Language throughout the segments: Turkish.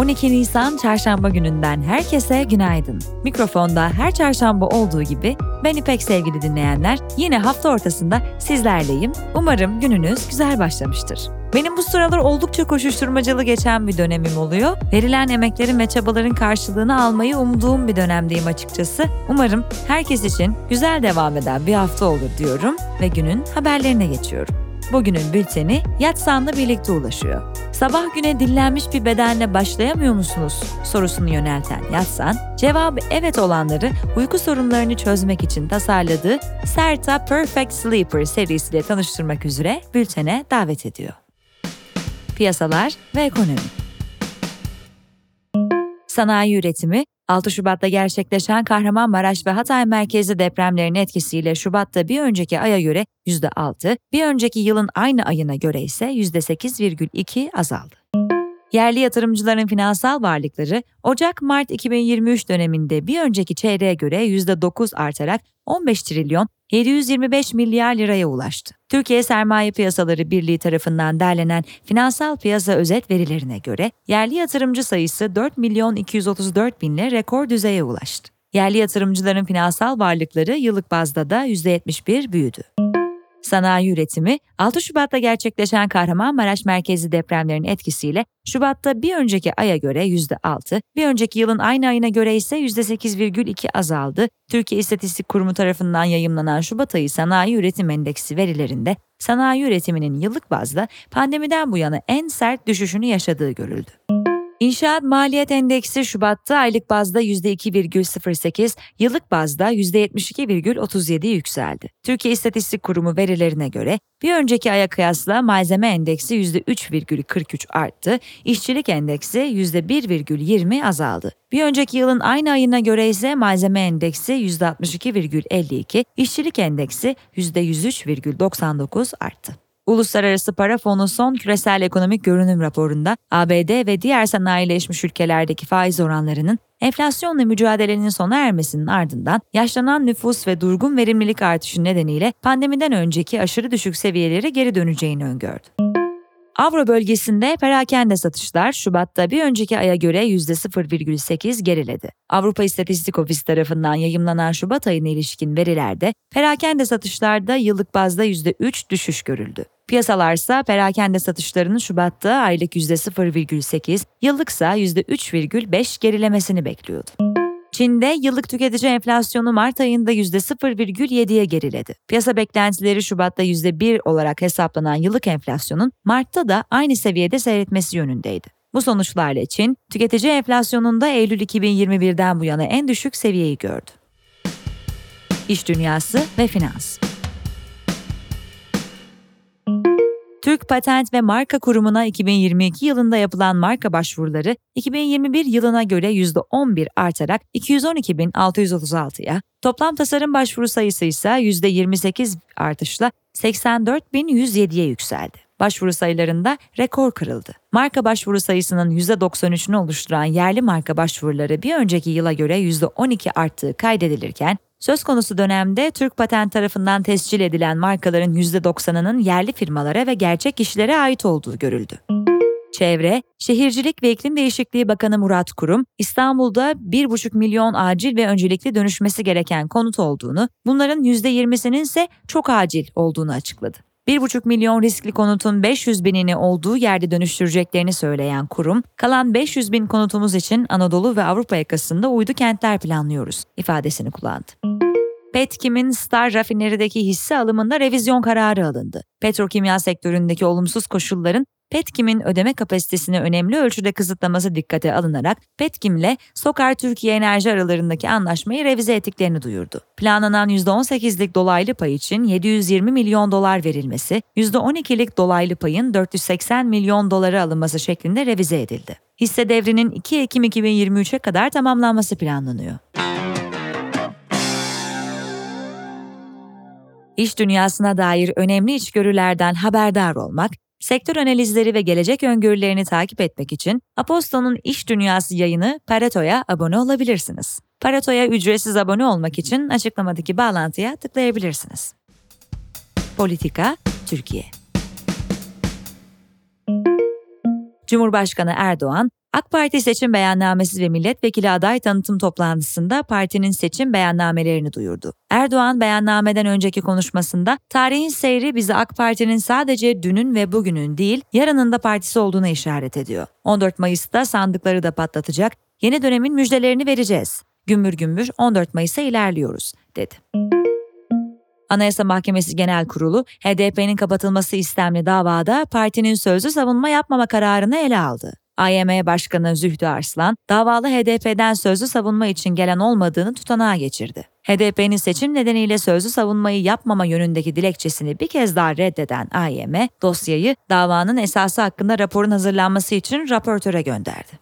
12 Nisan Çarşamba gününden herkese günaydın. Mikrofonda her çarşamba olduğu gibi ben İpek sevgili dinleyenler yine hafta ortasında sizlerleyim. Umarım gününüz güzel başlamıştır. Benim bu sıralar oldukça koşuşturmacalı geçen bir dönemim oluyor. Verilen emeklerin ve çabaların karşılığını almayı umduğum bir dönemdeyim açıkçası. Umarım herkes için güzel devam eden bir hafta olur diyorum ve günün haberlerine geçiyorum. Bugünün bülteni Yatsan'la birlikte ulaşıyor. Sabah güne dinlenmiş bir bedenle başlayamıyor musunuz sorusunu yönelten Yatsan, cevabı evet olanları uyku sorunlarını çözmek için tasarladığı Serta Perfect Sleeper serisiyle tanıştırmak üzere bültene davet ediyor. Piyasalar ve ekonomi Sanayi üretimi 6 Şubat'ta gerçekleşen Kahramanmaraş ve Hatay merkezli depremlerin etkisiyle Şubat'ta bir önceki aya göre %6, bir önceki yılın aynı ayına göre ise %8,2 azaldı. Yerli yatırımcıların finansal varlıkları Ocak-Mart 2023 döneminde bir önceki çeyreğe göre %9 artarak 15 trilyon 725 milyar liraya ulaştı. Türkiye Sermaye Piyasaları Birliği tarafından derlenen finansal piyasa özet verilerine göre yerli yatırımcı sayısı 4 milyon 234 binle rekor düzeye ulaştı. Yerli yatırımcıların finansal varlıkları yıllık bazda da %71 büyüdü. Sanayi üretimi 6 Şubat'ta gerçekleşen Kahramanmaraş merkezi depremlerin etkisiyle Şubat'ta bir önceki aya göre %6, bir önceki yılın aynı ayına göre ise %8,2 azaldı. Türkiye İstatistik Kurumu tarafından yayımlanan Şubat ayı sanayi üretim endeksi verilerinde sanayi üretiminin yıllık bazda pandemiden bu yana en sert düşüşünü yaşadığı görüldü. İnşaat Maliyet Endeksi Şubat'ta aylık bazda %2,08, yıllık bazda %72,37 yükseldi. Türkiye İstatistik Kurumu verilerine göre bir önceki aya kıyasla malzeme endeksi %3,43 arttı, işçilik endeksi %1,20 azaldı. Bir önceki yılın aynı ayına göre ise malzeme endeksi %62,52, işçilik endeksi %103,99 arttı. Uluslararası Para Fonu son küresel ekonomik görünüm raporunda ABD ve diğer sanayileşmiş ülkelerdeki faiz oranlarının enflasyonla mücadelenin sona ermesinin ardından yaşlanan nüfus ve durgun verimlilik artışı nedeniyle pandemiden önceki aşırı düşük seviyelere geri döneceğini öngördü. Avro bölgesinde perakende satışlar Şubat'ta bir önceki aya göre %0,8 geriledi. Avrupa İstatistik Ofisi tarafından yayımlanan Şubat ayına ilişkin verilerde perakende satışlarda yıllık bazda %3 düşüş görüldü. Piyasalarsa perakende satışlarının Şubat'ta aylık %0,8, yıllıksa %3,5 gerilemesini bekliyordu. Çin'de yıllık tüketici enflasyonu Mart ayında %0,7'ye geriledi. Piyasa beklentileri Şubat'ta %1 olarak hesaplanan yıllık enflasyonun Mart'ta da aynı seviyede seyretmesi yönündeydi. Bu sonuçlarla Çin, tüketici enflasyonunda Eylül 2021'den bu yana en düşük seviyeyi gördü. İş dünyası ve finans Türk Patent ve Marka Kurumu'na 2022 yılında yapılan marka başvuruları 2021 yılına göre %11 artarak 212.636'ya, toplam tasarım başvuru sayısı ise %28 artışla 84.107'ye yükseldi. Başvuru sayılarında rekor kırıldı. Marka başvuru sayısının %93'ünü oluşturan yerli marka başvuruları bir önceki yıla göre %12 arttığı kaydedilirken, Söz konusu dönemde Türk Patent tarafından tescil edilen markaların %90'ının yerli firmalara ve gerçek kişilere ait olduğu görüldü. Çevre, Şehircilik ve İklim Değişikliği Bakanı Murat Kurum, İstanbul'da 1,5 milyon acil ve öncelikli dönüşmesi gereken konut olduğunu, bunların %20'sinin ise çok acil olduğunu açıkladı. 1,5 milyon riskli konutun 500 binini olduğu yerde dönüştüreceklerini söyleyen kurum, kalan 500 bin konutumuz için Anadolu ve Avrupa yakasında uydu kentler planlıyoruz ifadesini kullandı. Petkim'in Star rafinerideki hisse alımında revizyon kararı alındı. Petrokimya sektöründeki olumsuz koşulların Petkim'in ödeme kapasitesini önemli ölçüde kısıtlaması dikkate alınarak Petkim'le Sokar Türkiye Enerji aralarındaki anlaşmayı revize ettiklerini duyurdu. Planlanan %18'lik dolaylı pay için 720 milyon dolar verilmesi, %12'lik dolaylı payın 480 milyon dolara alınması şeklinde revize edildi. Hisse devrinin 2 Ekim 2023'e kadar tamamlanması planlanıyor. İş dünyasına dair önemli içgörülerden haberdar olmak, sektör analizleri ve gelecek öngörülerini takip etmek için Aposto'nun İş Dünyası yayını Pareto'ya abone olabilirsiniz. Pareto'ya ücretsiz abone olmak için açıklamadaki bağlantıya tıklayabilirsiniz. Politika Türkiye Cumhurbaşkanı Erdoğan, AK Parti seçim beyannamesi ve milletvekili aday tanıtım toplantısında partinin seçim beyannamelerini duyurdu. Erdoğan beyannameden önceki konuşmasında tarihin seyri bizi AK Parti'nin sadece dünün ve bugünün değil yarının da partisi olduğuna işaret ediyor. 14 Mayıs'ta sandıkları da patlatacak, yeni dönemin müjdelerini vereceğiz. Gümbür gümbür 14 Mayıs'a ilerliyoruz, dedi. Anayasa Mahkemesi Genel Kurulu, HDP'nin kapatılması istemli davada partinin sözlü savunma yapmama kararını ele aldı. AYM Başkanı Zühtü Arslan, davalı HDP'den sözlü savunma için gelen olmadığını tutanağa geçirdi. HDP'nin seçim nedeniyle sözlü savunmayı yapmama yönündeki dilekçesini bir kez daha reddeden AYM, dosyayı davanın esası hakkında raporun hazırlanması için raportöre gönderdi.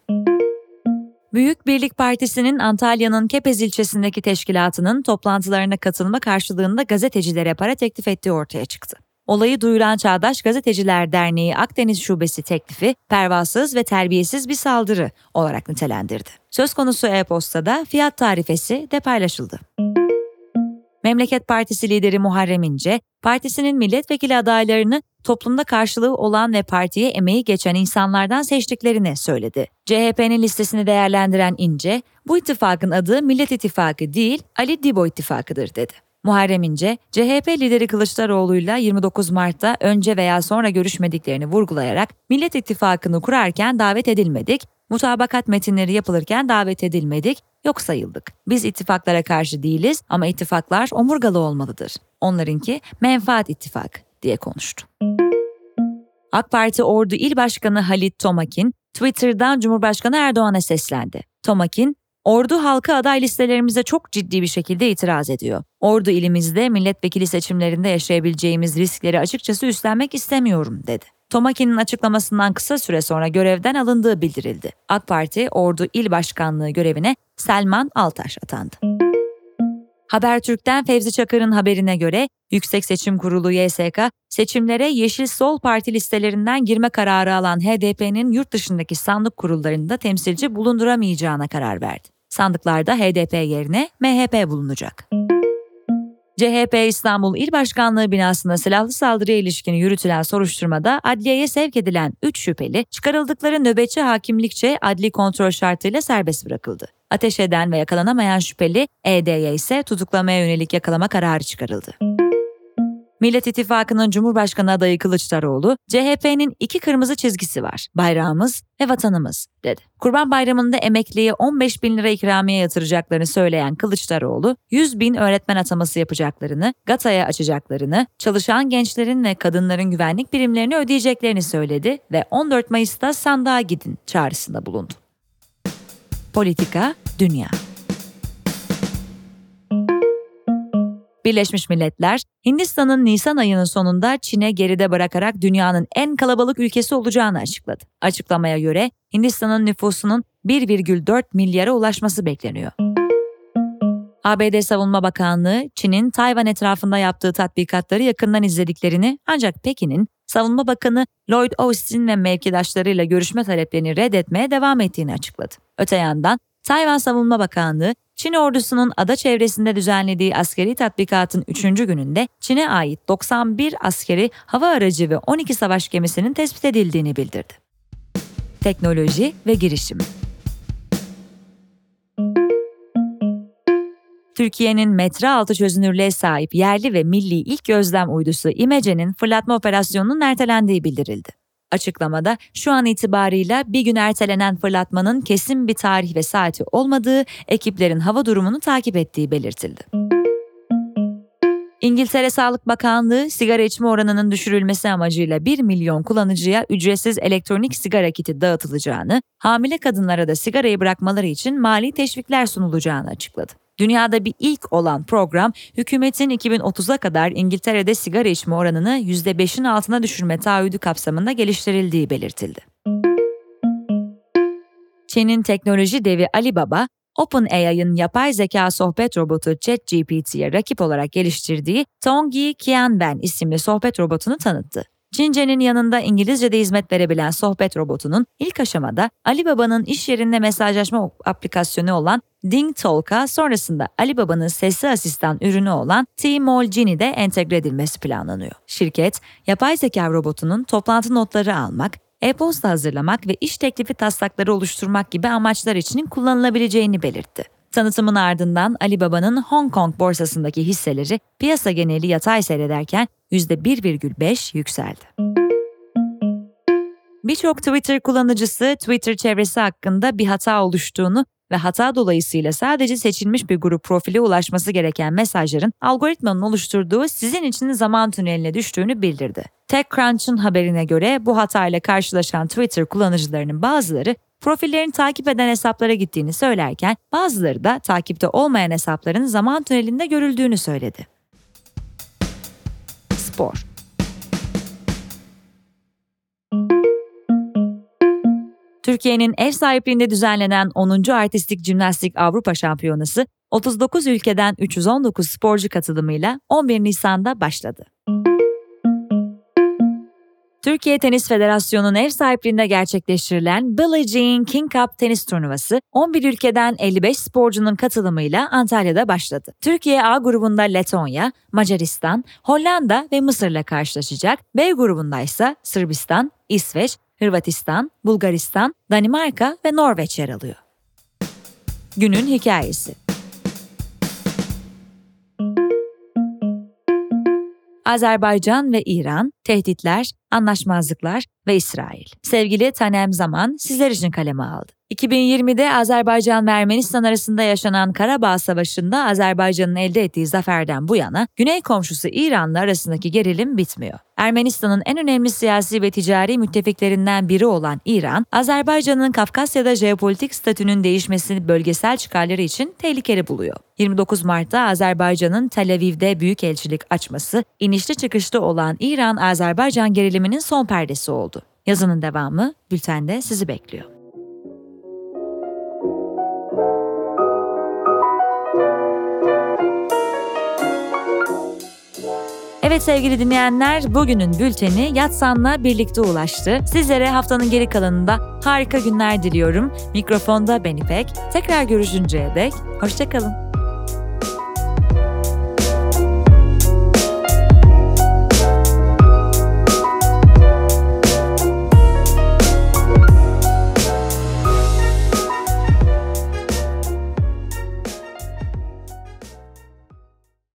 Büyük Birlik Partisi'nin Antalya'nın Kepez ilçesindeki teşkilatının toplantılarına katılma karşılığında gazetecilere para teklif ettiği ortaya çıktı. Olayı duyuran Çağdaş Gazeteciler Derneği Akdeniz Şubesi teklifi pervasız ve terbiyesiz bir saldırı olarak nitelendirdi. Söz konusu e-postada fiyat tarifesi de paylaşıldı. Memleket Partisi lideri Muharrem İnce, partisinin milletvekili adaylarını toplumda karşılığı olan ve partiye emeği geçen insanlardan seçtiklerini söyledi. CHP'nin listesini değerlendiren İnce, bu ittifakın adı Millet İttifakı değil Ali Dibo İttifakı'dır dedi. Muharrem İnce, CHP lideri Kılıçdaroğlu'yla 29 Mart'ta önce veya sonra görüşmediklerini vurgulayarak Millet İttifakı'nı kurarken davet edilmedik, mutabakat metinleri yapılırken davet edilmedik, yok sayıldık. Biz ittifaklara karşı değiliz ama ittifaklar omurgalı olmalıdır. Onlarınki menfaat ittifak diye konuştu. AK Parti Ordu İl Başkanı Halit Tomakin, Twitter'dan Cumhurbaşkanı Erdoğan'a seslendi. Tomakin, Ordu halkı aday listelerimize çok ciddi bir şekilde itiraz ediyor. Ordu ilimizde milletvekili seçimlerinde yaşayabileceğimiz riskleri açıkçası üstlenmek istemiyorum dedi. Tomakin'in açıklamasından kısa süre sonra görevden alındığı bildirildi. AK Parti Ordu İl Başkanlığı görevine Selman Altaş atandı. Habertürk'ten Fevzi Çakır'ın haberine göre Yüksek Seçim Kurulu YSK seçimlere Yeşil Sol Parti listelerinden girme kararı alan HDP'nin yurt dışındaki sandık kurullarında temsilci bulunduramayacağına karar verdi. Sandıklarda HDP yerine MHP bulunacak. CHP İstanbul İl Başkanlığı binasında silahlı saldırıya ilişkin yürütülen soruşturmada adliyeye sevk edilen 3 şüpheli çıkarıldıkları nöbetçi hakimlikçe adli kontrol şartıyla serbest bırakıldı. Ateş eden ve yakalanamayan şüpheli ED'ye ise tutuklamaya yönelik yakalama kararı çıkarıldı. Millet İttifakı'nın Cumhurbaşkanı adayı Kılıçdaroğlu, CHP'nin iki kırmızı çizgisi var, bayrağımız ve vatanımız, dedi. Kurban Bayramı'nda emekliye 15 bin lira ikramiye yatıracaklarını söyleyen Kılıçdaroğlu, 100 bin öğretmen ataması yapacaklarını, GATA'ya açacaklarını, çalışan gençlerin ve kadınların güvenlik birimlerini ödeyeceklerini söyledi ve 14 Mayıs'ta sandığa gidin çağrısında bulundu. Politika, Dünya Birleşmiş Milletler, Hindistan'ın Nisan ayının sonunda Çin'e geride bırakarak dünyanın en kalabalık ülkesi olacağını açıkladı. Açıklamaya göre Hindistan'ın nüfusunun 1,4 milyara ulaşması bekleniyor. ABD Savunma Bakanlığı, Çin'in Tayvan etrafında yaptığı tatbikatları yakından izlediklerini ancak Pekin'in Savunma Bakanı Lloyd Austin ve mevkidaşlarıyla görüşme taleplerini reddetmeye devam ettiğini açıkladı. Öte yandan Tayvan Savunma Bakanlığı, Çin ordusunun ada çevresinde düzenlediği askeri tatbikatın 3. gününde Çin'e ait 91 askeri hava aracı ve 12 savaş gemisinin tespit edildiğini bildirdi. Teknoloji ve girişim Türkiye'nin metre altı çözünürlüğe sahip yerli ve milli ilk gözlem uydusu İmece'nin fırlatma operasyonunun ertelendiği bildirildi. Açıklamada şu an itibarıyla bir gün ertelenen fırlatmanın kesin bir tarih ve saati olmadığı, ekiplerin hava durumunu takip ettiği belirtildi. İngiltere Sağlık Bakanlığı sigara içme oranının düşürülmesi amacıyla 1 milyon kullanıcıya ücretsiz elektronik sigara kiti dağıtılacağını, hamile kadınlara da sigarayı bırakmaları için mali teşvikler sunulacağını açıkladı. Dünyada bir ilk olan program, hükümetin 2030'a kadar İngiltere'de sigara içme oranını %5'in altına düşürme taahhüdü kapsamında geliştirildiği belirtildi. Çin'in teknoloji devi Alibaba, OpenAI'ın yapay zeka sohbet robotu ChatGPT'ye rakip olarak geliştirdiği Tongyi Qianwen isimli sohbet robotunu tanıttı. Çince'nin yanında İngilizce'de hizmet verebilen sohbet robotunun ilk aşamada Alibaba'nın iş yerinde mesajlaşma aplikasyonu olan Ding Talk'a sonrasında Alibaba'nın sesli asistan ürünü olan Tmall Genie de entegre edilmesi planlanıyor. Şirket, yapay zeka robotunun toplantı notları almak, e-posta hazırlamak ve iş teklifi taslakları oluşturmak gibi amaçlar için kullanılabileceğini belirtti. Tanıtımın ardından Alibaba'nın Hong Kong borsasındaki hisseleri piyasa geneli yatay seyrederken %1,5 yükseldi. Birçok Twitter kullanıcısı Twitter çevresi hakkında bir hata oluştuğunu ve hata dolayısıyla sadece seçilmiş bir grup profile ulaşması gereken mesajların algoritmanın oluşturduğu sizin için zaman tüneline düştüğünü bildirdi. TechCrunch'ın haberine göre bu hatayla karşılaşan Twitter kullanıcılarının bazıları profillerini takip eden hesaplara gittiğini söylerken bazıları da takipte olmayan hesapların zaman tünelinde görüldüğünü söyledi. Spor Türkiye'nin ev sahipliğinde düzenlenen 10. Artistik Jimnastik Avrupa Şampiyonası 39 ülkeden 319 sporcu katılımıyla 11 Nisan'da başladı. Türkiye Tenis Federasyonu'nun ev sahipliğinde gerçekleştirilen Billie Jean King Cup tenis turnuvası 11 ülkeden 55 sporcunun katılımıyla Antalya'da başladı. Türkiye A grubunda Letonya, Macaristan, Hollanda ve Mısır'la karşılaşacak. B grubunda ise Sırbistan, İsveç, Hırvatistan, Bulgaristan, Danimarka ve Norveç yer alıyor. Günün hikayesi Azerbaycan ve İran, tehditler, anlaşmazlıklar ve İsrail. Sevgili Tanem Zaman sizler için kaleme aldı. 2020'de Azerbaycan ve Ermenistan arasında yaşanan Karabağ Savaşı'nda Azerbaycan'ın elde ettiği zaferden bu yana güney komşusu İran'la arasındaki gerilim bitmiyor. Ermenistan'ın en önemli siyasi ve ticari müttefiklerinden biri olan İran, Azerbaycan'ın Kafkasya'da jeopolitik statünün değişmesini bölgesel çıkarları için tehlikeli buluyor. 29 Mart'ta Azerbaycan'ın Tel Aviv'de büyükelçilik açması, inişli çıkışlı olan İran-Azerbaycan geriliminin son perdesi oldu. Yazının devamı bültende sizi bekliyor. Evet sevgili dinleyenler, bugünün bülteni Yatsan'la birlikte ulaştı. Sizlere haftanın geri kalanında harika günler diliyorum. Mikrofonda ben İpek. Tekrar görüşünceye dek, hoşçakalın.